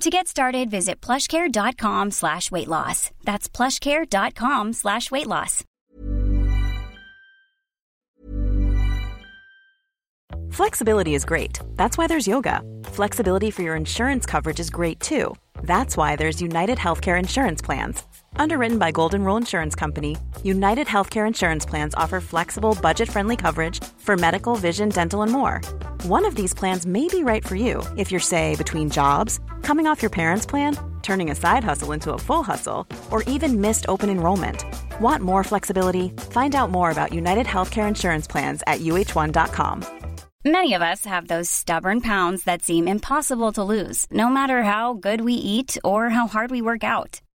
To get started, visit plushcare.com slash weight loss. That's plushcare.com slash weight loss. Flexibility is great. That's why there's yoga. Flexibility for your insurance coverage is great too. That's why there's United Healthcare Insurance Plans. Underwritten by Golden Rule Insurance Company, United Healthcare Insurance Plans offer flexible, budget friendly coverage for medical, vision, dental, and more. One of these plans may be right for you if you're, say, between jobs, coming off your parents' plan, turning a side hustle into a full hustle, or even missed open enrollment. Want more flexibility? Find out more about United Healthcare Insurance Plans at uh1.com. Many of us have those stubborn pounds that seem impossible to lose, no matter how good we eat or how hard we work out.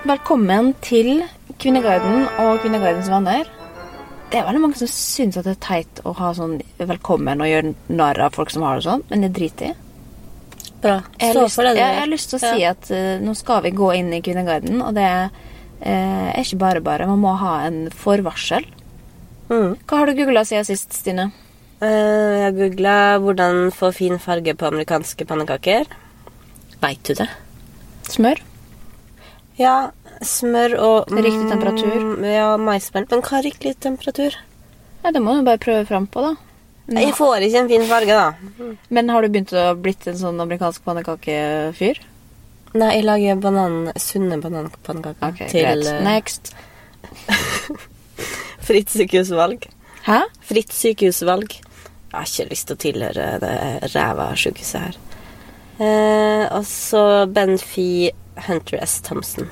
Velkommen til Kvinneguiden og Kvinneguidens venner. Det er veldig mange som syns at det er teit å ha sånn velkommen og gjøre narr av folk som har det sånn, men det driter jeg i. Bra. Jeg har lyst, det jeg, jeg har lyst til å si at uh, nå skal vi gå inn i Kvinneguiden, og det er ikke bare bare. Man må ha en forvarsel. Mm. Hva har du googla siden sist, Stine? Uh, jeg googla 'hvordan få fin farge på amerikanske pannekaker'. Veit du det? Smør? Ja, smør og Riktig temperatur. Mm, ja, maismel. Men hva er riktig temperatur? Ja, det må du bare prøve fram på, da. Jeg får ikke en fin farge, da. Men har du begynt å blitt en sånn amerikansk pannekakefyr? Nei, jeg lager banan, sunne bananpannekaker Ok, til greit. eh, Next. fritt sykehusvalg. Hæ? Fritt sykehusvalg. Jeg har ikke lyst til å tilhøre det ræva sykehuset her. Eh, og så Benfi Hunter S. Thompson.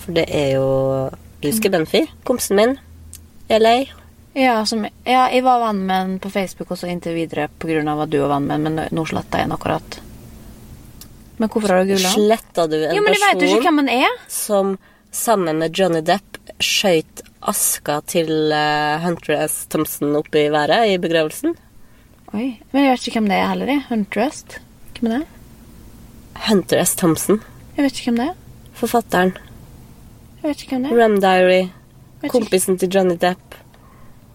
For det er jo Du husker Benfi? Kompisen min. LA. Ja, som, ja, jeg var venn med den på Facebook også inntil videre pga. at du var venn med den, men nå sletta jeg den akkurat. Men hvorfor har du gula? Sletta du en Jo, person er. som sammen med Johnny Depp skøyt aska til uh, Hunter S. Thompson opp i været i begravelsen? Oi, Men jeg vet ikke hvem det er heller. jeg. Huntrest. Hvem er det? Hunter S. Thompson. Jeg vet ikke hvem det er. Forfatteren. Jeg vet ikke hvem det er. Rum Diary. Kompisen til Johnny Depp.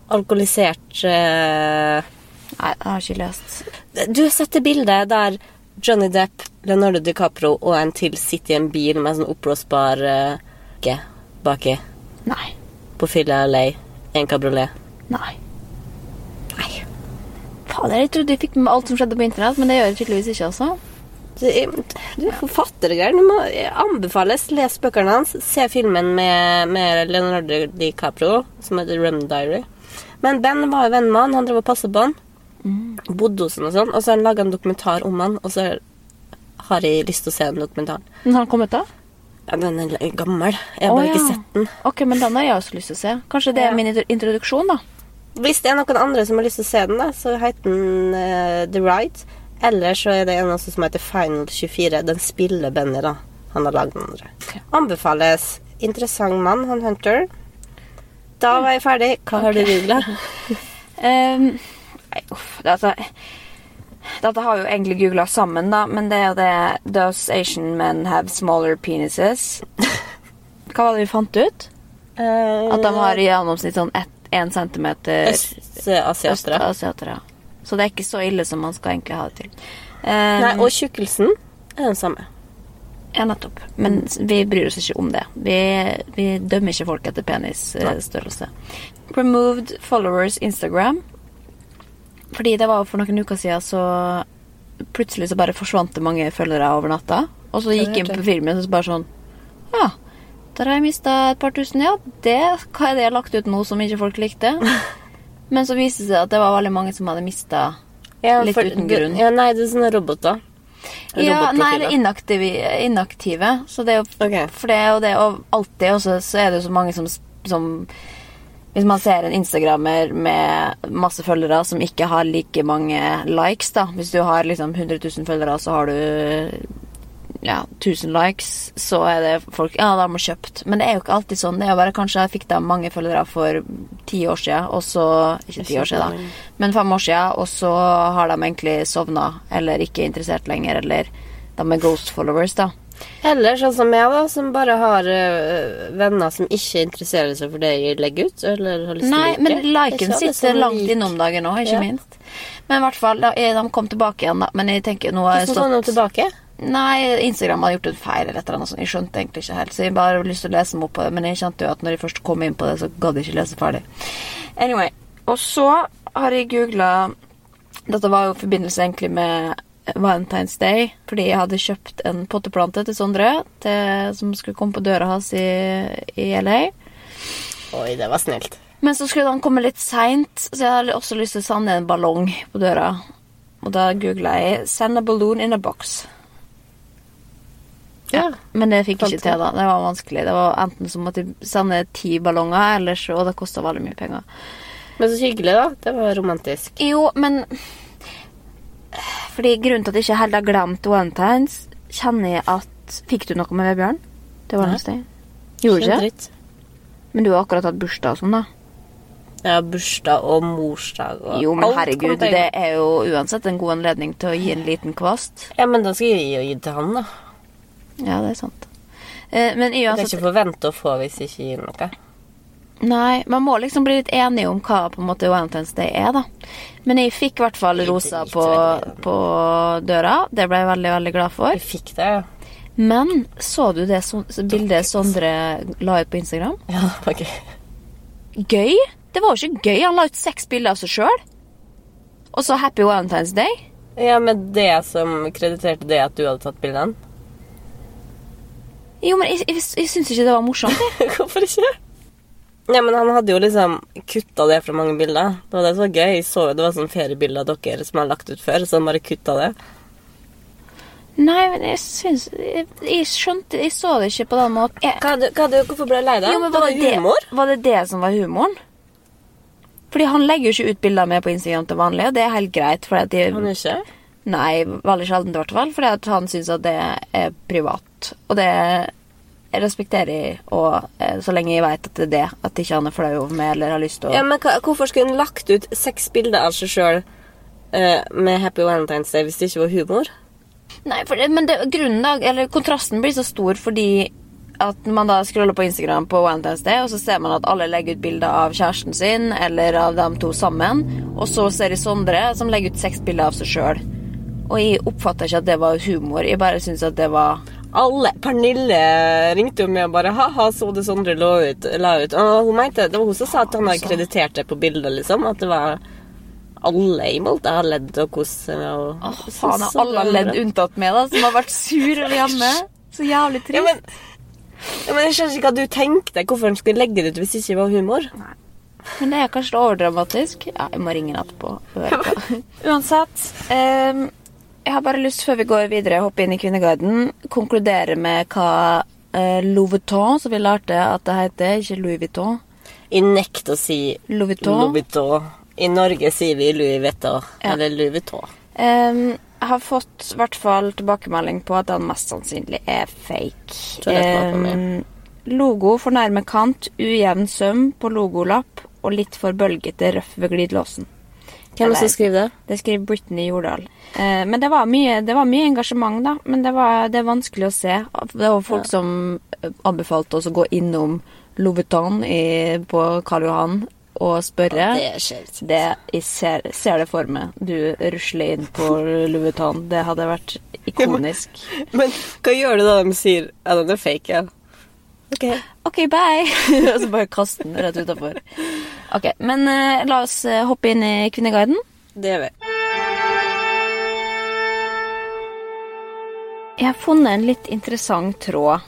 Alkoholisert uh... Nei, jeg har ikke lest. Du har sett det bildet der Johnny Depp, Leonardo DiCaprio og en til sitter i en bil med sånn oppblåsbar uh, baki Nei. på fylla LA. En kabriolet. Nei. Nei. Fader, jeg trodde jeg fikk med alt som skjedde på internett, men det gjør jeg tydeligvis ikke, altså. Du, du er forfattergreier. Du må anbefales. Les bøkene hans. Se filmen med, med Leonardo DiCaprio som heter Rum Diary. Men Ben var jo venn med han. Han drev og passet på han. Bodde hos han og sånn. Og så har han laga en dokumentar om han, og så har jeg lyst til å se den dokumentaren. Men har han kommet da? Ja, den er gammel. Jeg har Å, bare ikke ja. sett den. Ok, men den har jeg også lyst til å se. Kanskje det er min introduksjon, da. Hvis det er noen andre som har lyst til å se den, da, så heter den uh, The Ride. Eller så er det en også som heter Final 24. Den spiller Benny, da. Han har lagd den andre. Anbefales. Interessant mann, han Hunter. Da var jeg ferdig. Hva har du googla? Ehm, nei, uff, dette, dette har jo egentlig googla sammen, da, men det er jo det Does Asian men have smaller penises? Hva var det vi fant ut? Eh, At de har i gjennomsnitt sånn 1 centimeter Østasiatere. østasiatere. Så det er ikke så ille som man skal egentlig ha det til. Um, Nei, og tjukkelsen er den samme. Ja, nettopp. Men vi bryr oss ikke om det. Vi, vi dømmer ikke folk etter penisstørrelse. Removed followers Instagram. Fordi det var for noen uker siden, så plutselig så bare forsvant det mange følgere over natta. Og så gikk jeg inn på filmen, og så bare sånn Ja, der har jeg mista et par tusen. Ja, det, hva er det jeg har lagt ut nå som ikke folk likte? Men så viste det seg at det var veldig mange som hadde mista Ja, Litt uten grunn. Ja, nei, det er sånne roboter. Ja, nei, eller inaktive, inaktive. Så det er jo okay. For det og det, og alltid også, så er det jo så mange som, som Hvis man ser en instagrammer med masse følgere som ikke har like mange likes, da Hvis du har liksom 100 000 følgere, så har du ja, 1000 likes, så er det folk Ja, da har man kjøpt. Men det er jo ikke alltid sånn. Det er jo bare kanskje jeg fikk da mange følgere for ti år siden, og så Ikke ti år siden, da, men fem år siden, og så har de egentlig sovna, eller ikke er interessert lenger, eller de er ghost followers, da. Eller sånn som jeg, da, som bare har uh, venner som ikke interesserer seg for det jeg legger ut. Eller har lyst til å Nei, like. men liken sitter langt innom dagen nå, ikke Ja. minst. Men i hvert fall, da, eh, de kom tilbake igjen, da. Men jeg tenker nå har jeg stått Hvordan kom de tilbake? Nei, Instagram hadde gjort en feil eller et eller annet sånt. Jeg skjønte egentlig ikke helt, så jeg bare hadde lyst til å lese meg opp på det. Men jeg kjente jo at når jeg først kom inn på det, så gadd jeg ikke lese ferdig. Anyway. Og så har jeg googla Dette var jo i forbindelse egentlig med Valentine's Day, fordi jeg hadde kjøpt en potteplante til Sondre til, som skulle komme på døra hans i, i LA. Oi, det var snilt. Men så skulle han komme litt seint, så jeg hadde også lyst til å sende en ballong på døra. Og da googla jeg 'send a balloon in a box'. Ja. Men det fikk jeg ikke til, da. Det var vanskelig. Det var Enten så måtte jeg sende ti ballonger, eller så Og det kosta veldig mye penger. Men så hyggelig, da. Det var romantisk. Jo, men Fordi grunnen til at jeg ikke helt har glemt Valentines, kjenner jeg at Fikk du noe med Vebjørn? Det var neste. Gjorde du ikke. Men du har akkurat hatt bursdag og sånn, da. Ja, bursdag og morsdag og Jo, men alt herregud, det er jo uansett en god anledning til å gi en liten kvast. Ja, men da skal jeg gi, gi til han, da. Ja, det er sant. Eh, Men Jeg kan ikke forvente å få hvis ikke gir noe. Nei, man må liksom bli litt enig om hva på en måte Valentine's Day er, da. Men jeg fikk i hvert fall rosa på, på døra. Det ble jeg veldig, veldig glad for. Jeg fikk det, ja. Men så du det så, bildet Sondre la ut på Instagram? Ja, ok. gøy. Gøy? Det var jo ikke gøy. Han la ut seks bilder av seg sjøl. Og så Happy Valentine's Day. Ja, med det som krediterte det at du hadde tatt bildene. Jo, men jeg, jeg, jeg syns ikke det var morsomt. jeg. Hvorfor ikke? Ja, men han hadde jo liksom kutta det fra mange bilder. Det var det som var gøy. Jeg så jo det var sånn feriebilder av dere som har lagt ut før, så han bare kutta det. Nei, men jeg syns jeg, jeg skjønte Jeg så det ikke på den måten. Jeg, Hva, hadde- hva, hadde- hvorfor ble du lei deg? Jo, men var, var det det, humor. var det det som var humoren? Fordi han legger jo ikke ut bilder med på Instagram til vanlig, og det er helt greit. Fordi at de, Han ikke? nei, veldig sjelden i hvert fall. Fordi at han syns at det er privat. Og det respekterer jeg, og eh, så lenge jeg vet at det er det, at ikke han er flau over meg eller har lyst til å Ja, men hva, Hvorfor skulle hun lagt ut seks bilder av seg sjøl med Happy Valentine's Day hvis det ikke var humor? Nei, for det, men det, grunnen da, eller kontrasten blir så stor fordi at man da scroller på Instagram på Valentine's Day, og så ser man at alle legger ut bilder av kjæresten sin, eller av dem to sammen, og så ser jeg Sondre som legger ut seks bilder av seg sjøl. Og jeg oppfatter ikke at det var humor, jeg bare syns at det var Alle. Pernille ringte jo meg og bare Ha-ha, så du Sondre la ut, la ut. Og hun mente, Det var hun som sa at han hadde kreditert det på bildet, liksom. At det var alle i Molde har ledd og kost seg. Og, Åh, faen, har alle ledd unntatt meg, da, som har vært sur hjemme. Så jævlig trist. Ja, men, ja, men jeg skjønner ikke hva du tenkte. Hvorfor han skulle legge det ut hvis det ikke var humor. Men det er kanskje overdramatisk. Ja, jeg må ringe henne etterpå. på. Uansett. ehm, jeg har bare lyst, før vi går videre, hoppe inn i Kvinneguiden, konkludere med hva uh, Louis Vuitton, som vi lærte at det heter, ikke Louis Vuitton. Jeg nekter å si Louis Vuitton. Louis Vuitton. I Norge sier vi Louis Vuitton. Ja. Eller Louis Vuitton. Um, jeg har fått i hvert fall tilbakemelding på at den mest sannsynlig er fake. Er klart for logo fornærmer kant, ujevn søm på logolapp og litt for bølgete røff ved glidelåsen. Hvem er det som skriver det? Det skriver Brittany Jordal. Eh, men det var, mye, det var mye engasjement, da. Men det, var, det er vanskelig å se. Det var folk som eh, anbefalte oss å gå innom Louboutin i, på Karl Johan og spørre Det skjer ikke. det, Jeg ser, ser det for meg. Du rusler inn på Louboutin. Det hadde vært ikonisk. Men hva gjør du da de sier at den er fake? Ja? Ok. OK, bye! og så bare kaste den rett utafor. Ok, men eh, la oss eh, hoppe inn i Kvinneguiden. Det gjør vi. Jeg har funnet en litt interessant tråd.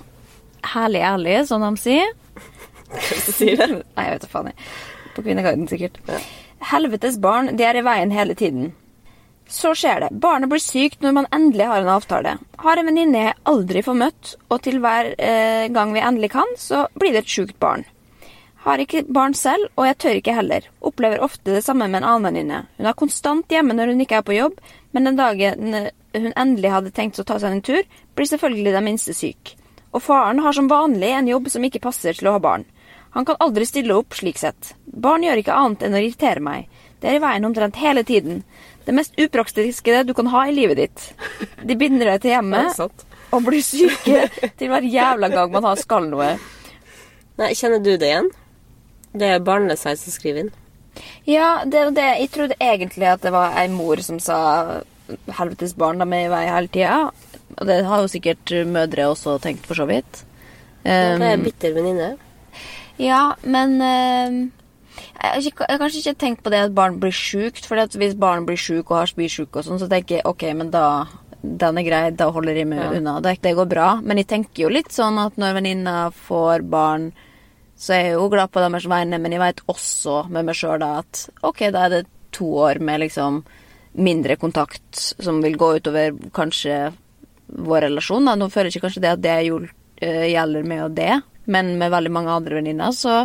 Herlig ærlig, som de sier. Hva sier det? Nei, jeg vet da faen. jeg. På Kvinneguiden, sikkert. Helvetes barn, de er i veien hele tiden. Så skjer det. Barnet blir sykt når man endelig har en avtale. Har en venninne jeg aldri får møtt, og til hver eh, gang vi endelig kan, så blir det et sjukt barn. Har ikke barn selv, og jeg tør ikke heller. Opplever ofte det samme med en annen venninne. Hun er konstant hjemme når hun ikke er på jobb, men den dagen hun endelig hadde tenkt å ta seg en tur, blir selvfølgelig den minste syk. Og faren har som vanlig en jobb som ikke passer til å ha barn. Han kan aldri stille opp slik sett. Barn gjør ikke annet enn å irritere meg. Det er i veien omtrent hele tiden. Det mest upraktiske du kan ha i livet ditt. De binder deg til Det hjemmet og blir syke til hver jævla gang man har skal noe. Nei, kjenner du det igjen? Det er barnløshet som skriver inn. Ja, det det. Jeg trodde egentlig at det var ei mor som sa 'helvetes barn, de er i vei hele tida'. Og det har jo sikkert mødre også tenkt, for så vidt. Ja, det er Um, bitter venninne. Ja, men eh, jeg, har kanskje ikke tenkt på det at barn blir sjukt. For hvis barn blir sjuk og har spysjuk og sånn, så tenker jeg ok, men da den er grei, da holder jeg meg Ja. unna. Det, det går bra. Men jeg tenker jo litt sånn at når venninna får barn, så er jeg jo glad på deres vegne, men jeg vet også med meg sjøl at ok, da er det to år med liksom mindre kontakt som vil gå utover kanskje vår relasjon. Da. Nå føler jeg ikke kanskje det at det eh, gjelder med og det, men med veldig mange andre venninner så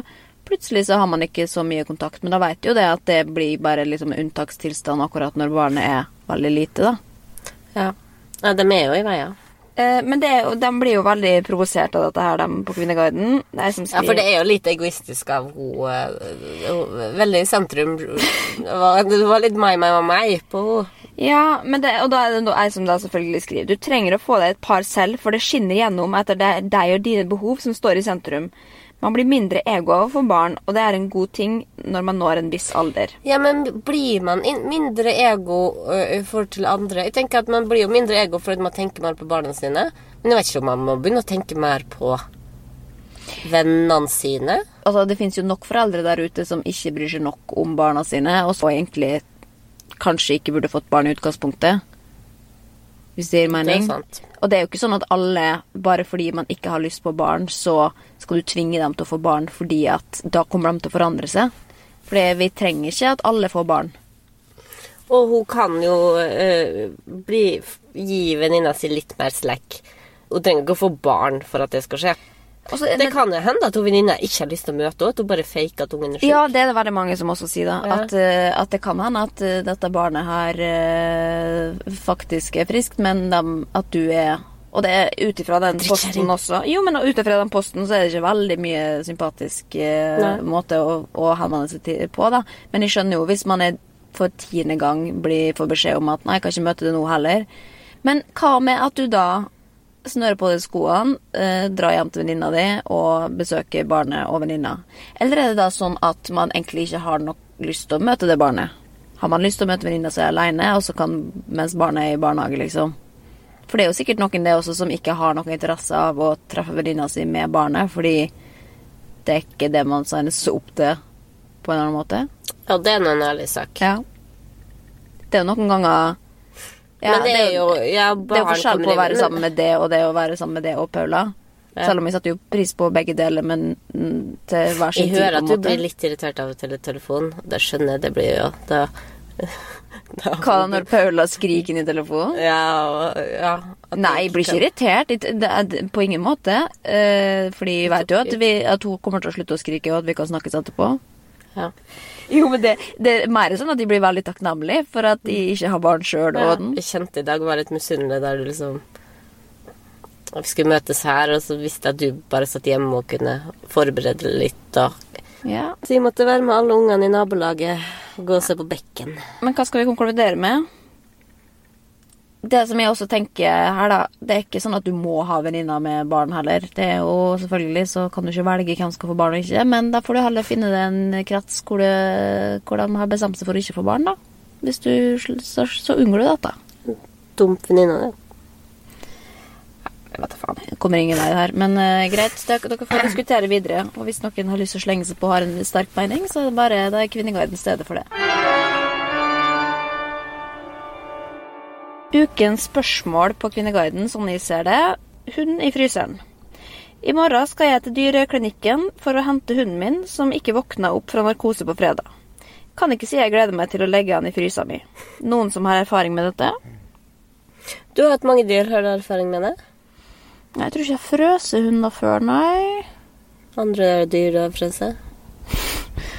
plutselig så har man ikke så mye kontakt. Men da vet jo det at det blir bare liksom unntakstilstand akkurat når barnet er veldig lite, da. Ja. ja, de er jo i veien. Eh, men det, de blir jo veldig provosert av dette her, de på Kvinneguiden. Som Ja, for det er jo litt egoistisk av henne. eh, Veldig sentrum. Det var, det var litt meg, meg og meg på henne. Ja, men det, og da er det jeg som da selvfølgelig skriver. Du trenger å få deg et par selv, for det skinner gjennom etter er deg og dine behov som står i sentrum. Man blir mindre ego av å få barn, og det er en god ting når man når en viss alder. Ja, men blir man mindre ego i forhold til andre? Jeg tenker at Man blir jo mindre ego fordi man tenker mer på barna sine. Men jeg vet ikke om man må begynne å tenke mer på vennene sine. Altså, det finnes jo nok foreldre der ute som ikke bryr seg nok om barna sine, og så egentlig kanskje ikke burde fått barn i utgangspunktet. Hvis det gir mening. Det Og det er jo ikke sånn at alle, bare fordi man ikke har lyst på barn, så skal du tvinge dem til å få barn fordi at da kommer de til å forandre seg. For vi trenger ikke at alle får barn. Og hun kan jo ø, bli, gi venninna si litt mer slack. Hun trenger ikke å få barn for at det skal skje. Og det Det kan hende at hun venninna ikke har lyst til å møte henne. At hun bare faker at ungen er syk. Ja, det er det veldig mange som også sier, da. Ja. At, eh, at det kan hende at eh, dette barnet her eh, faktisk er friskt, men dem- at du er Og det er ut ifra den posten også. Jo, men ut ifra den posten så er det ikke veldig mye sympatisk Nei. måte å, å henvende seg på, da. Men jeg skjønner jo hvis man er for tiende gang blir, får beskjed om at nei, jeg kan ikke møte deg nå heller. Men hva med at du da snører på deg skoene, eh, drar hjem til venninna di og besøker barnet og venninna? Eller er det da sånn at man egentlig ikke har nok lyst til å møte det barnet? Har man lyst til å møte venninna si kan, mens barnet er i barnehage, liksom? For det er jo sikkert noen det også som ikke har noen interesse av å treffe venninna si med barnet, fordi det er ikke det man signes opp til på en eller annen måte. Ja, det er en ærlig sak. Ja. Det er jo noen ganger ja, Men det er jo ja, det er jo forskjell på å være sammen med det og det å være sammen med det og Paula. Ja. Selv om jeg satte jo pris på begge deler, men til hver sin Jeg tid. hører på en at du måte. blir litt irritert av og til telefon. Det skjønner jeg. Det blir jo da, da Hva når Paula skriker inn i telefonen? Ja, ja. Nei, jeg jeg blir ikke irritert. Det på ingen måte. Eh, fordi jeg vet jo at, vi, at hun kommer til å slutte å skrike, og at vi kan snakkes etterpå. Ja. Jo, men det, det er mer sånn at de blir veldig takknemlige for at de ikke har barn sjøl. Ja, jeg kjente i dag var litt misunnelig der du liksom Vi skulle møtes her, og så visste jeg at du bare satt hjemme og kunne forberede litt. Og... Ja. Så jeg måtte være med alle ungene i nabolaget og gå og se på bekken. Men hva skal vi konkludere med? Det som jeg også tenker her, da Det er ikke sånn at du må ha venninner med barn heller. Det er jo selvfølgelig så kan du ikke velge hvem som skal få barn og ikke, men da får du heller finne deg en krets hvor, du, hvor de har bestemt seg for å ikke få barn, da. Hvis du Så, så unngår du dette. Dumt venninne, det. Jeg vet da faen. Jeg kommer ingen vei her. Men uh, greit, dere, dere får diskutere videre. Og hvis noen har lyst til å slenge seg på og har en sterk mening, så er det bare det er Kvinneguiden stedet for det. Ukens spørsmål på Kvinneguiden, sånn jeg ser det, hund i fryseren. I morgen skal jeg til dyreklinikken for å hente hunden min, som ikke våkna opp fra narkose på fredag. Kan ikke si jeg gleder meg til å legge han i frysa mi. Noen som har erfaring med dette? Du har hatt mange dyr. Har du erfaring med det? Jeg tror ikke jeg frøser hunder før, nei. Andre dyr du har frøst?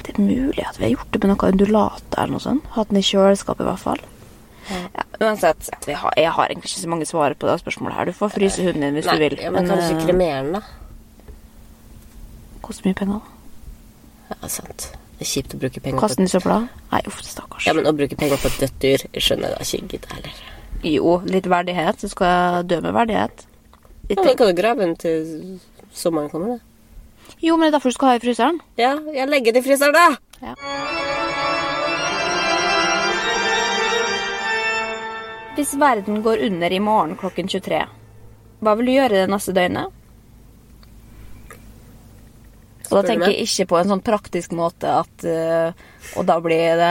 Det er mulig at vi har gjort det med noe undulater eller noe sånt. Hatt den i kjøleskapet i hvert fall. Ja, uansett, jeg har, jeg har egentlig ikke så mange svar på det spørsmålet her. Du får fryse hunden din hvis Nei, du vil. ja, men kanskje eh, kremere den, da. koster mye penger. da. Ja, sant. Det er kjipt å bruke penger Kaste den i søpla? Nei, uff, stakkars. Ja, men å bruke penger på et dødt dyr Jeg skjønner da ikke gidder heller. Jo, litt verdighet. Du skal dø med verdighet. Litt Ja, men kan du grave den til sommeren kommer, da? Jo, men det er derfor du skal ha i fryseren. Ja, jeg legger den i fryseren, da! Ja. Hvis verden går under i morgen klokken 23, hva vil du gjøre det neste døgnet? Og da tenker jeg ikke på en sånn praktisk måte at uh, Og da blir det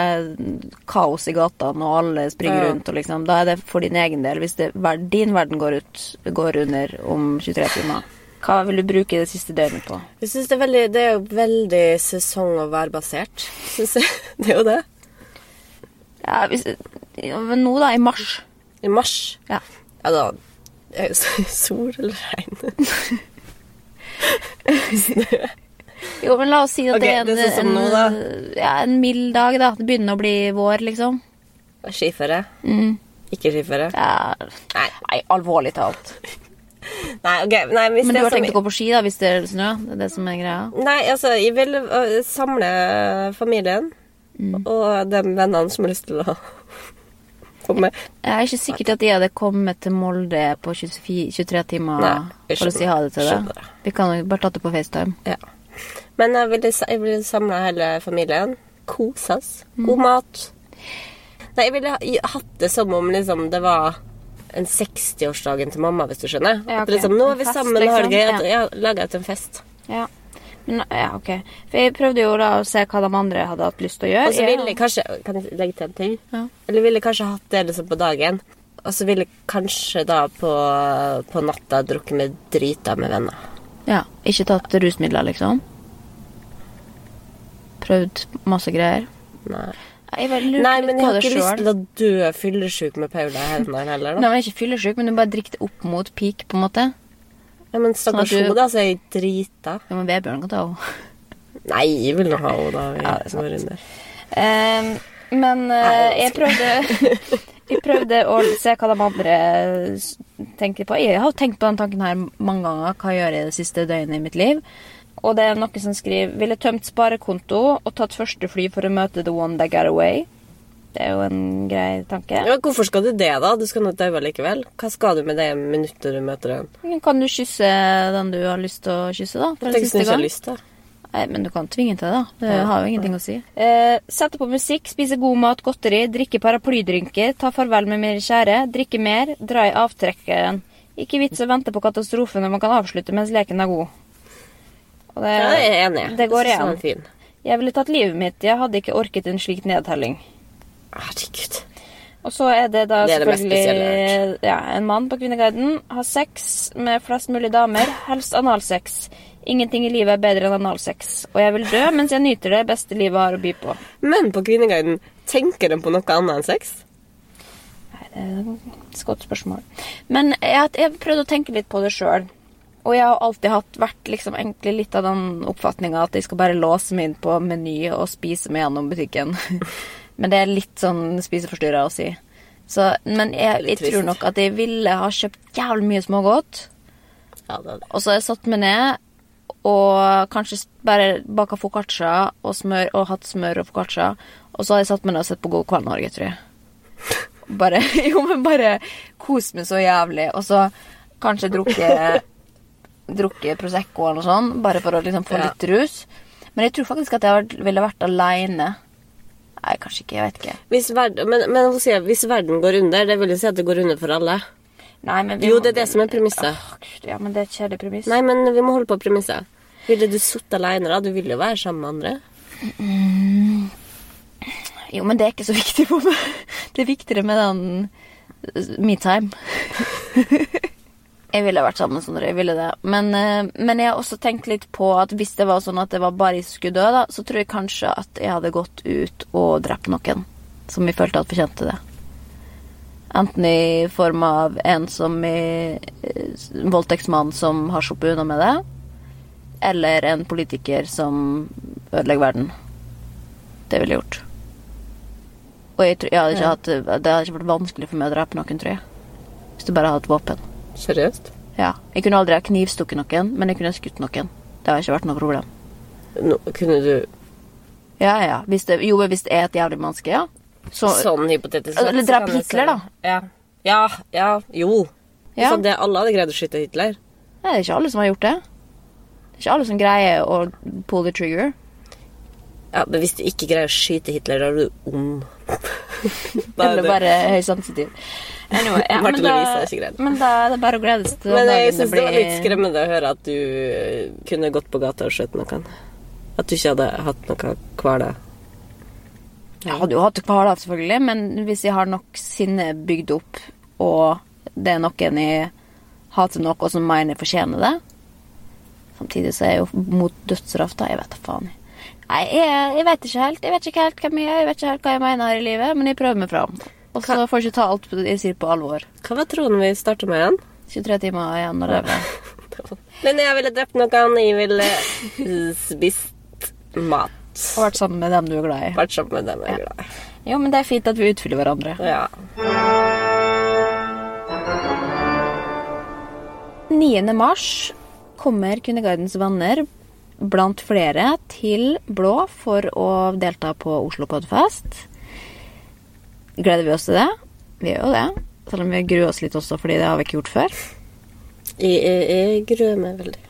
kaos i gatene, og alle springer Ja. rundt, og liksom Da er det for din egen del. Hvis det, din verden går ut Går under om 23 timer, hva vil du bruke det siste døgnet på? Jeg synes det er veldig Det er veldig sesong- og værbasert. Synes jeg. Det er jo det. Ja, hvis, ja, men nå, da, i mars. I mars. Ja. Ja, da er det sol eller regn. Jo, men la oss si at okay, det er en, nå, da. Ja, en mild dag, da. Det begynner å bli vår, liksom. Skiføre. Mm. Ikke skiføre. Ja, Nei. nei, alvorlig talt. Nei, ok. Nei, Men du har tenkt som- å gå på ski da, hvis det er snø? Det er det som er greia? Nei, altså, jeg vil uh, samle familien Mm. og de vennene som har lyst til å komme. Jeg er ikke sikkert at de hadde kommet til Molde på 24, 23 timer Nei, for å si ha det til deg. Vi kan jo bare tatt det på FaceTime. Ja. Men jeg ville, jeg ville samle hele familien. Koses. God Mm. mat. Nei, jeg ville hatt det som om liksom, det var en 60-årsdagen til mamma, hvis du skjønner. Ja, At liksom, nå er vi fest, sammen og har det gøy. Ja. Laga ut en fest. Ja. Ja, ok. For jeg prøvde jo da å se hva de andre hadde hatt lyst til å gjøre. Og så ville jeg kanskje Kan jeg legge til en ting? Ja. Eller ville jeg kanskje hatt det liksom på dagen. Og så ville jeg kanskje da på, på natta drukket med drita med venner. Ja, ikke tatt rusmidler, liksom. Prøvd masse greier. Nei. Nei, men jeg har ikke lyst til å dø fyllesyk med Paula Haugland heller, Nei, men jeg er ikke fyllesyk, men du bare drikker det opp mot peak, på en måte. Ja, men Sånn stakkars sånn hun, da, så er jeg drita. Ja, men Vebjørn kan ta henne. Nei, jeg vil nå ha henne, da. Vi Ja, det er sant. Eh, men uh, jeg prøvde Jeg prøvde å se hva de andre tenker på. Jeg har tenkt på den tanken her mange ganger. Hva jeg gjør jeg det siste døgnet i mitt liv? Og det er noen som skriver Ville tømt sparekonto og tatt første fly for å møte the one that got away. Det er jo en grei tanke. Ja, hvorfor skal du det, da? Du skal nå daue likevel. Hva skal du med det minuttet du møter den? Kan du kysse den du har lyst til å kysse, da? For en Tenk hvis du ikke har lyst, da. Nei, men du kan tvinge til det, da. Det Ja. har jo ingenting å si. Eh, sette på musikk, spise god mat, godteri, drikke paraplydrinker, ta farvel med mine kjære, drikke mer, dra i avtrekkeren. Ikke vits å vente på katastrofe når man kan avslutte mens leken er god. Og det, Ja, jeg er enig. Det går igjen. Jeg ville tatt livet mitt. Jeg hadde ikke orket en slik nedtelling. Herregud. Og så er det da Det er det selvfølgelig spesielle ja, en mann på Kvinneguiden. Har sex med flest mulig damer. Helst analsex. Ingenting i livet er bedre enn analsex. Og jeg vil dø mens jeg nyter det beste livet har å by på. Men på Kvinneguiden, tenker de på noe annet enn sex? Nei, det er et godt spørsmål. Men jeg, har prøvd å tenke litt på det sjøl. Og jeg har alltid hatt, vært liksom egentlig litt av den oppfatninga at jeg skal bare låse meg inn på Meny og spise meg gjennom butikken. men det er litt sånn spiseforstyrra å si. Så, men jeg, jeg tror nok at jeg ville ha kjøpt jævlig mye smågodt. Ja, det det. Og så har jeg satt meg ned og kanskje bare baka foccaccia og smør og hatt smør og foccaccia. Og så har jeg satt meg ned og sett på God kveld Norge, tror jeg. Bare, jo, men bare kose meg så jævlig. Og så kanskje drukke Drukke Prosecco eller noe sånt, bare for å liksom få Ja. litt rus. Men jeg tror faktisk at jeg ville vært aleine. Nei, kanskje ikke. Jeg vet ikke. Hvis verden, men, men sier, hvis verden går under, det vil jo si at det går under for alle. Nei, men vi Jo, må- det er det som er premisset. Ja, men det er et kjedelig premiss. Nei, men vi må holde på premisset. Ville du sittet alene, da? Du vil jo være sammen med andre. Jo, men det er ikke så viktig for meg. Det er viktigere med den uh, me-time. jeg ville vært sammen med Sondre. Jeg ville det. Men, eh, men jeg har også tenkt litt på at hvis det var sånn at det var bare jeg som skulle dø, da, så tror jeg kanskje at jeg hadde gått ut og drept noen som jeg følte at fortjente det. Enten i form av en som i en voldtektsmann som har sluppet unna med det, eller en politiker som ødelegger verden. Det ville jeg gjort. Og jeg, tror, jeg hadde ikke hatt, det hadde ikke vært vanskelig for meg å drepe noen, tror jeg. Hvis du bare hadde et våpen. Seriøst? Ja. Jeg kunne aldri ha knivstukket noen, men jeg kunne ha skutt noen. Det har ikke vært noe problem. No, kunne du Ja, ja. Hvis det, jo, hvis det er et jævlig menneske, ja. Så, Sånn hypotetisk sett, Eller drap Hitler, da. Ja. Ja, ja, jo. Ja. Så det, alle hadde greid å skyte Hitler. Nei, det er ikke alle som har gjort det. Det er ikke alle som greier å pull the trigger. Ja, Men hvis du ikke greier å skyte Hitler, da er du ond. Er Eller bare høysensitiv. Anyway, ja, men, da, men da er det bare å glede seg til Men jeg syns det var litt skremmende å høre at du kunne gått på gata og skjøtt noen. At du ikke hadde hatt noe hvaler. Jeg hadde jo hatt hvaler, selvfølgelig, men hvis jeg har nok sinne bygd opp, og det er noen jeg hater noe som mener jeg fortjener det Samtidig så er jeg jo mot dødsstraff, da. Jeg vet da faen. Nei, jeg, jeg vet ikke helt. Jeg vet ikke helt hvem jeg er, jeg vet ikke helt hva jeg mener her i livet, men jeg prøver meg fram. Og så får jeg ikke ta alt jeg sier på alvor. Hva var troen vi starta med igjen? 23 timer igjen å leve. Men jeg ville drept noen. Jeg ville spist mat. Og vært sammen med dem du er glad i. Vært sammen med dem jeg er glad i. Jo, men det er fint at vi utfyller hverandre. Ja. 9. mars kommer Kvinnegardens venner blant flere til Blå for å delta på Oslo Podfest. Gleder vi oss til det? Vi gjør jo det. Selv om vi gruer oss litt også, fordi det har vi ikke gjort før. Jeg, jeg, jeg gruer meg veldig.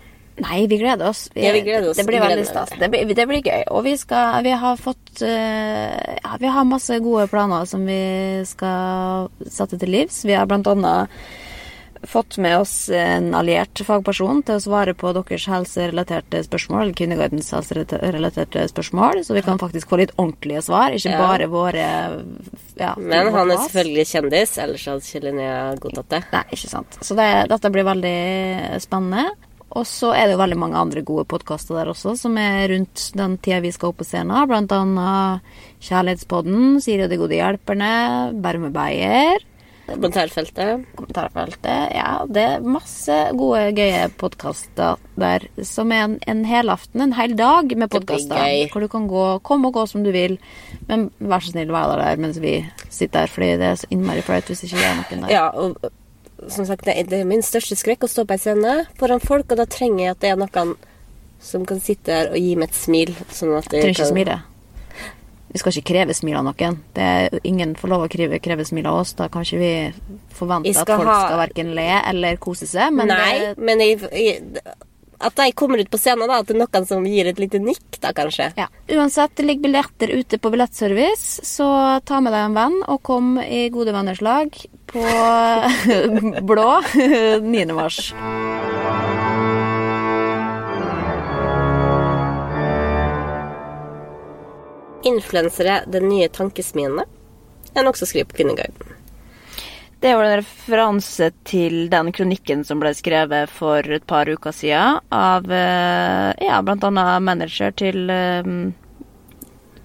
Nei, vi gleder oss. Ja, vi gleder oss. Det blir veldig stas. Det det blir gøy. Og vi, skal, vi har fått eh, Ja, vi har masse gode planer som vi skal sette til livs. Vi har blant annet fått med oss en alliert fagperson til å svare på deres helserelaterte spørsmål, eller Kvinnegardens helserelaterte spørsmål, så vi kan faktisk få litt ordentlige svar, ikke Ja. bare våre ja, Men han er selvfølgelig kjendis, ellers hadde ikke Linnea godtatt det. Nei, ikke sant. Så det, dette blir veldig spennende. Og så er det jo veldig mange andre gode podkaster der også, som er rundt den tida vi skal opp på scenen. Blant annet Kjærlighetspodden, Siri og de gode hjelperne, Beyer, Kommentarfeltet. kommentarfeltet. Ja, det er masse gode, gøye podkaster der som er en, en helaften, en hel dag med podkaster. Hvor du kan gå, komme og gå som du vil, men vær så snill, vær der mens vi sitter her, fordi det er så innmari flaut hvis ikke det er noen der. Ja, og som sagt, det er, min største skrekk å stå på en scene foran folk, og da trenger jeg at det er noen som kan sitte der og gi meg et smil. Sånn at jeg trenger ikke kan- smile. Vi skal ikke kreve smil av noen. Det er ingen får lov å kreve, kreve smil av oss. Da kan ikke vi forvente at folk ha- skal verken le eller kose seg. Men Nei, det, men jeg, jeg, at jeg kommer ut på scenen, da, at det er noen som gir et lite nikk, da kanskje. ja. Uansett, det ligger billetter ute på billettservice, så ta med deg en venn og kom i gode venners lag på Blå 9. mars. Influensere, den nye tankesmiene, en også skriver på Kvinneguiden. Det var en referanse til den kronikken som ble skrevet for et par uker siden av eh, ja, annet manager til eh,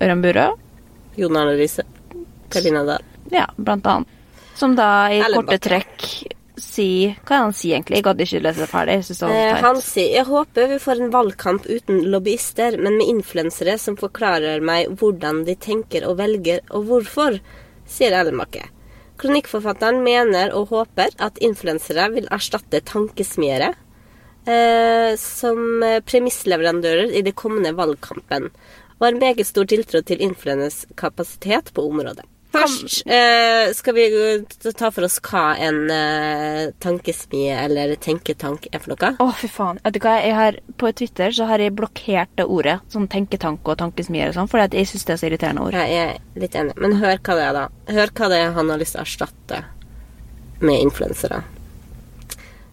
Ørjan Burøe. Jon Arne Riise. Karina Dahl. Ja, blant annet. Som da i korte trekk sier Hva er det han sier egentlig? Jeg gadd ikke lese det ferdig. Eh, han sier Jeg håper vi får en valgkamp uten lobbyister, men med influensere som forklarer meg hvordan de tenker og velger, og hvorfor, sier Erlend Bakke. Kronikkforfatteren mener og håper at influensere vil erstatte tankesmiere eh, som premissleverandører i det kommende valgkampen, og har meget stor tiltro til influensernes kapasitet på området. Først eh, skal vi ta for oss hva en eh, tankesmie eller tenketank er for noe. Å, fy faen. Vet du hva, jeg har, På Twitter så har jeg blokkert det ordet. Sånn tenketank og tankesmie og sånn, fordi jeg syns det er så irriterende ord. Jeg er litt enig. Men hør hva det er, da. Hør hva det er han har lyst til å erstatte med influensere.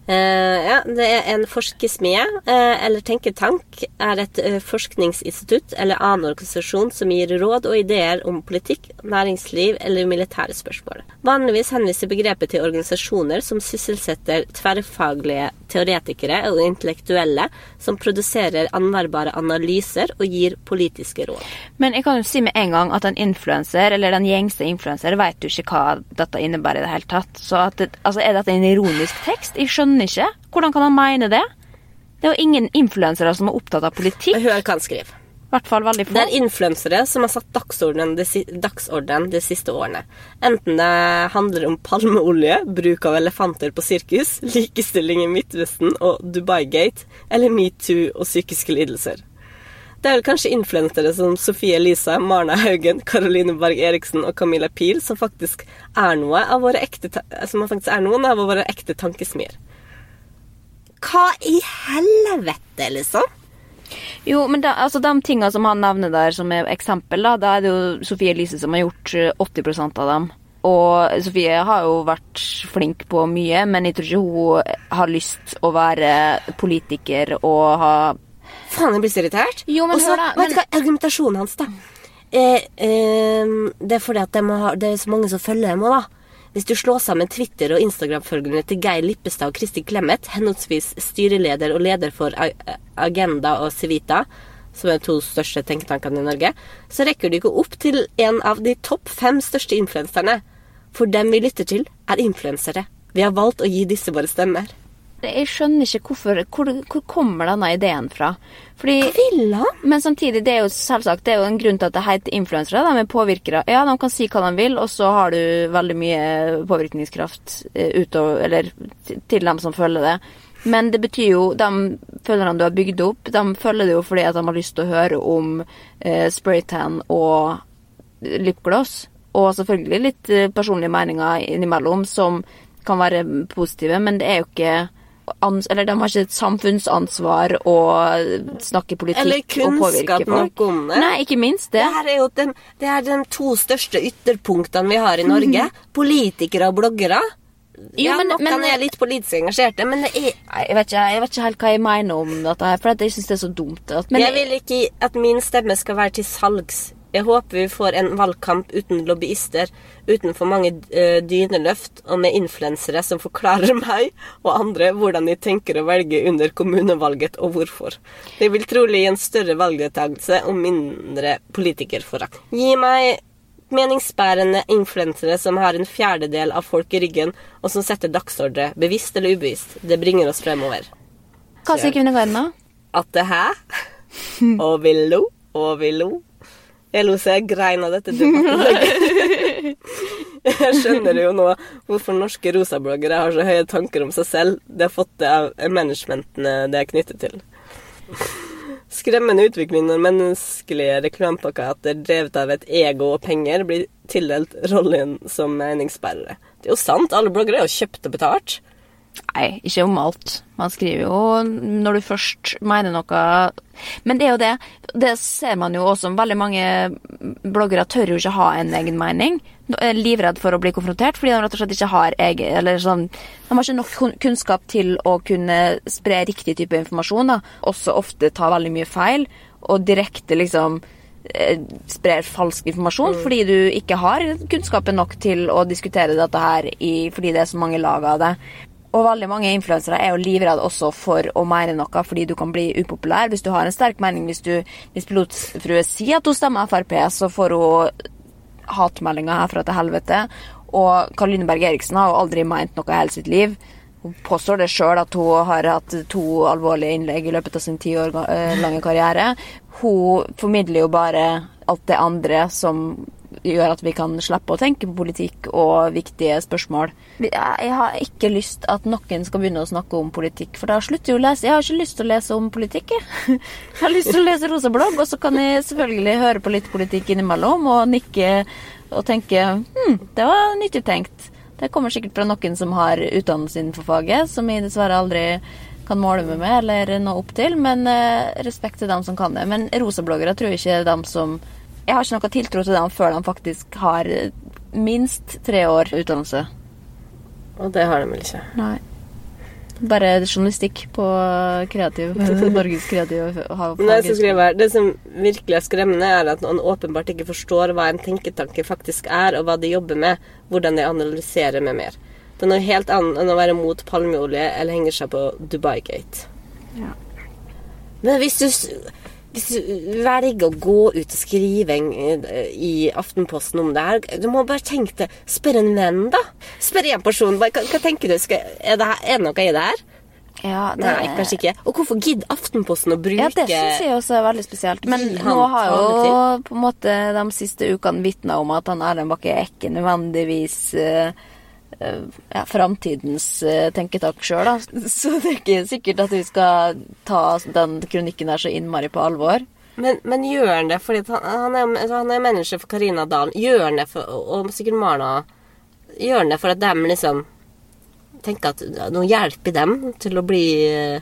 Eh, ja, det er en forskersmie eh, eller tenketank er et eh, forskningsinstitutt eller annen organisasjon som gir råd og ideer om politikk, næringsliv eller militære spørsmål. Vanligvis henviser begrepet til organisasjoner som sysselsetter tverrfaglige teoretikere og intellektuelle som produserer anvendbare analyser og gir politiske råd. Men jeg kan jo si med en gang at en influenser, eller den gjengse influenser, vet jo ikke hva dette innebærer i det hele tatt. Så det, altså, er dette en ironisk tekst? Jeg skjønner ikke. Hvordan kan han mene det? Det er jo ingen influensere som er opptatt av politikk. Hør hva han skriver. Hvert fall veldig få. Det er influensere som har satt dagsorden de, dagsorden de siste årene. Enten det handler om palmeolje, bruk av elefanter på sirkus, likestilling i Midtvesten og Dubai-gate, eller metoo og psykiske lidelser. Det er vel kanskje influensere som Sofie Elise, Marna Haugen, Caroline Berg Eriksen og Camilla Pil som faktisk er noe av våre ekte, er noen av våre ekte tankesmier. Hva i helvete, liksom? Jo, men da, altså, de tingene som han nevner der som er eksempel, da, da er det jo Sofie Elise som har gjort eh, 80% av dem. Og Sofie har jo vært flink på mye, men jeg tror ikke hun har lyst å være politiker og ha Faen, jeg blir så irritert. Jo, men Og så, hør da, vet du hva, argumentasjonen hans, da. Eh, eh, det er fordi at de ha, det er så mange som følger dem òg, da. Hvis du slår sammen Twitter- og Instagram-følgerne til Geir Lippestad og Kristin Clemet, henholdsvis styreleder og leder for Agenda og Civita, som er de to største tenketankene i Norge, så rekker du ikke opp til en av de topp fem største influenserne. For dem vi lytter til, er influensere. Vi har valgt å gi disse våre stemmer. Jeg skjønner ikke hvorfor Hvor, hvor kommer denne ideen fra? Fordi Hva vil han? Men samtidig, det er jo selvsagt Det er jo en grunn til at det heter influensere. De er påvirkere. Ja, de kan si hva de vil, og så har du veldig mye påvirkningskraft eh, utover Eller til dem som følger det. Men det betyr jo De følgerne du har bygd opp, de følger det jo fordi at de har lyst til å høre om eh, spraytan og lipgloss. Og selvfølgelig litt eh, personlige meninger innimellom som kan være positive, men det er jo ikke eller de har ikke et samfunnsansvar å snakke politikk Eller og påvirke kunnskap folk. nok om det. Nei, ikke minst det. Det er jo de, det er de to største ytterpunktene vi har i Norge. Politikere og bloggere. Jo, ja, men- nok men- er litt politisk engasjerte, men det er jeg vet, ikke, jeg vet ikke helt hva jeg mener om dette her, for jeg syns det er så dumt. At, men Jeg vil ikke at min stemme skal være til salgs. Jeg håper vi får en valgkamp uten lobbyister, uten for mange eh, dyneløft, og med influensere som forklarer meg og andre hvordan de tenker å velge under kommunevalget, og hvorfor. Det vil trolig gi en større valgdeltakelse og mindre politikerforakt. Gi meg meningsbærende influensere som har en fjerdedel av folk i ryggen, og som setter dagsordre, bevisst eller ubevisst. Det bringer oss fremover. hva sier Kvinneguiden, da? At det her Og vi lo, og vi lo. Jeg lo så jeg grein av dette debattinnlegget. Jeg skjønner jo nå hvorfor norske rosabloggere har så høye tanker om seg selv. De har fått det av managementene det er knyttet til. Skremmende utvikling når menneskelige reklameplakater drevet av et ego og penger blir tildelt rollen som meningsbærere. Det er jo sant, alle bloggere er jo kjøpt og betalt. Nei, ikke om alt. Man skriver jo når du først mener noe Men det er jo det. Det ser man jo også. Veldig mange bloggere tør jo ikke ha en egen mening. Er livredd for å bli konfrontert fordi de rett og slett ikke har egen Eller sånn De har ikke nok kunnskap til å kunne spre riktig type informasjon. da. Også ofte ta veldig mye feil. Og direkte liksom eh, sprer falsk informasjon fordi du ikke har kunnskapen nok til å diskutere dette her i, fordi det er så mange lag av det. Og veldig mange influensere er jo livredde også for å mene noe, fordi du kan bli upopulær. Hvis du har en sterk mening, hvis, du, hvis pilotfrue sier at hun stemmer Frp, så får hun hatmeldinger herfra til helvete. Og Karoline Berg Eriksen har jo aldri ment noe i hele sitt liv. Hun påstår det sjøl at hun har hatt to alvorlige innlegg i løpet av sin ti år eh, lange karriere. Hun formidler jo bare alt det andre som gjør at vi kan slippe å tenke på politikk og viktige spørsmål. Jeg har ikke lyst at noen skal begynne å snakke om politikk, for da slutter jeg å lese. Jeg har ikke lyst til å lese om politikk, jeg. Jeg har lyst til å lese Rosa blogg, og så kan jeg selvfølgelig høre på litt politikk innimellom og nikke og tenke hm, det var nyttig tenkt. Det kommer sikkert fra noen som har utdannelse innenfor faget, som jeg dessverre aldri kan måle meg med eller nå opp til, men eh, respekt til dem som kan det. Men rosabloggere tror jeg ikke er dem som Jeg har ikke noe tiltro til dem før de faktisk har eh, minst tre år utdannelse. Og det har de vel ikke. Nei. Bare journalistikk på kreativ Norges kreative det som skriver jeg det som virkelig er skremmende, er at noen åpenbart ikke forstår hva en tenketanke faktisk er, og hva de jobber med, hvordan de analyserer med mer. Det er noe helt annet enn å være mot palmeolje eller henger seg på Dubai-gate. Ja. Men hvis du, hvis du velger å gå ut og skrive en, eh, i Aftenposten om det her, du må bare tenke det. Spør en venn, da. Spør én person. Hva, hva tenker du? Skal, er, det, er det noe i det her? Ja, det, Nei, kanskje ikke. Og hvorfor gidder Aftenposten å bruke Ja, det syns jeg også er veldig spesielt. Men nå har jo på en måte de siste ukene vitna om at han Erlend Bakke er ikke nødvendigvis eh, ja, framtidens uh, tenketak sjøl, da. Så det er ikke sikkert at vi skal ta den kronikken der så innmari på alvor. Men, men gjør han det fordi han, han, er, altså, han er manager for Karina Dahl. Gjør han det for Og sikkert Marna. Gjør han det for at dem liksom tenker at nå hjelper dem til å bli uh,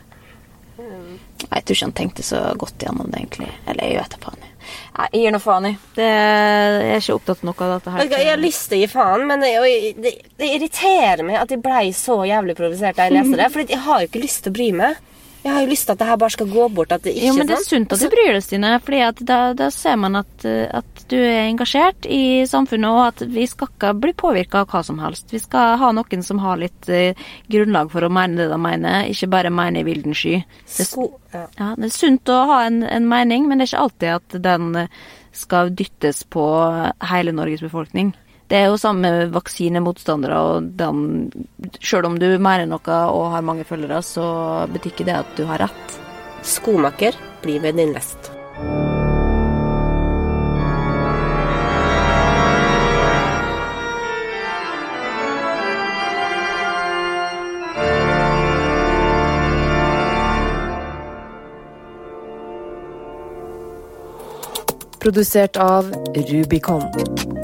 Jeg tror ikke han tenkte så godt gjennom det, egentlig. Eller jeg vet da faen. Jeg. Nei, Jeg gir nå faen, i. Det, jeg er ikke opptatt nok av dette her. Jeg har lyst til å gi faen, men det, det, det irriterer meg at jeg blei så jævlig provosert da jeg leste det. For jeg har jo ikke lyst til å bry meg. Jeg har jo lyst til at det her bare skal gå bort. At det ikke Jo, men det er sunt at du bryr deg, Stine. fordi da, da ser man at, at du er engasjert i samfunnet, og at vi skal ikke bli påvirka av hva som helst. Vi skal ha noen som har litt uh, grunnlag for å mene det de mener, ikke bare mene i vilden sky. Det, Sko, ja. ja, det er sunt å ha en, en mening, men det er ikke alltid at den skal dyttes på hele Norges befolkning. Det er jo samme vaksinemotstandere, og den selv om du mener noe og har mange følgere, så betyr ikke det at du har rett. Skomaker, bli ved din lest. Produsert av Rubicon.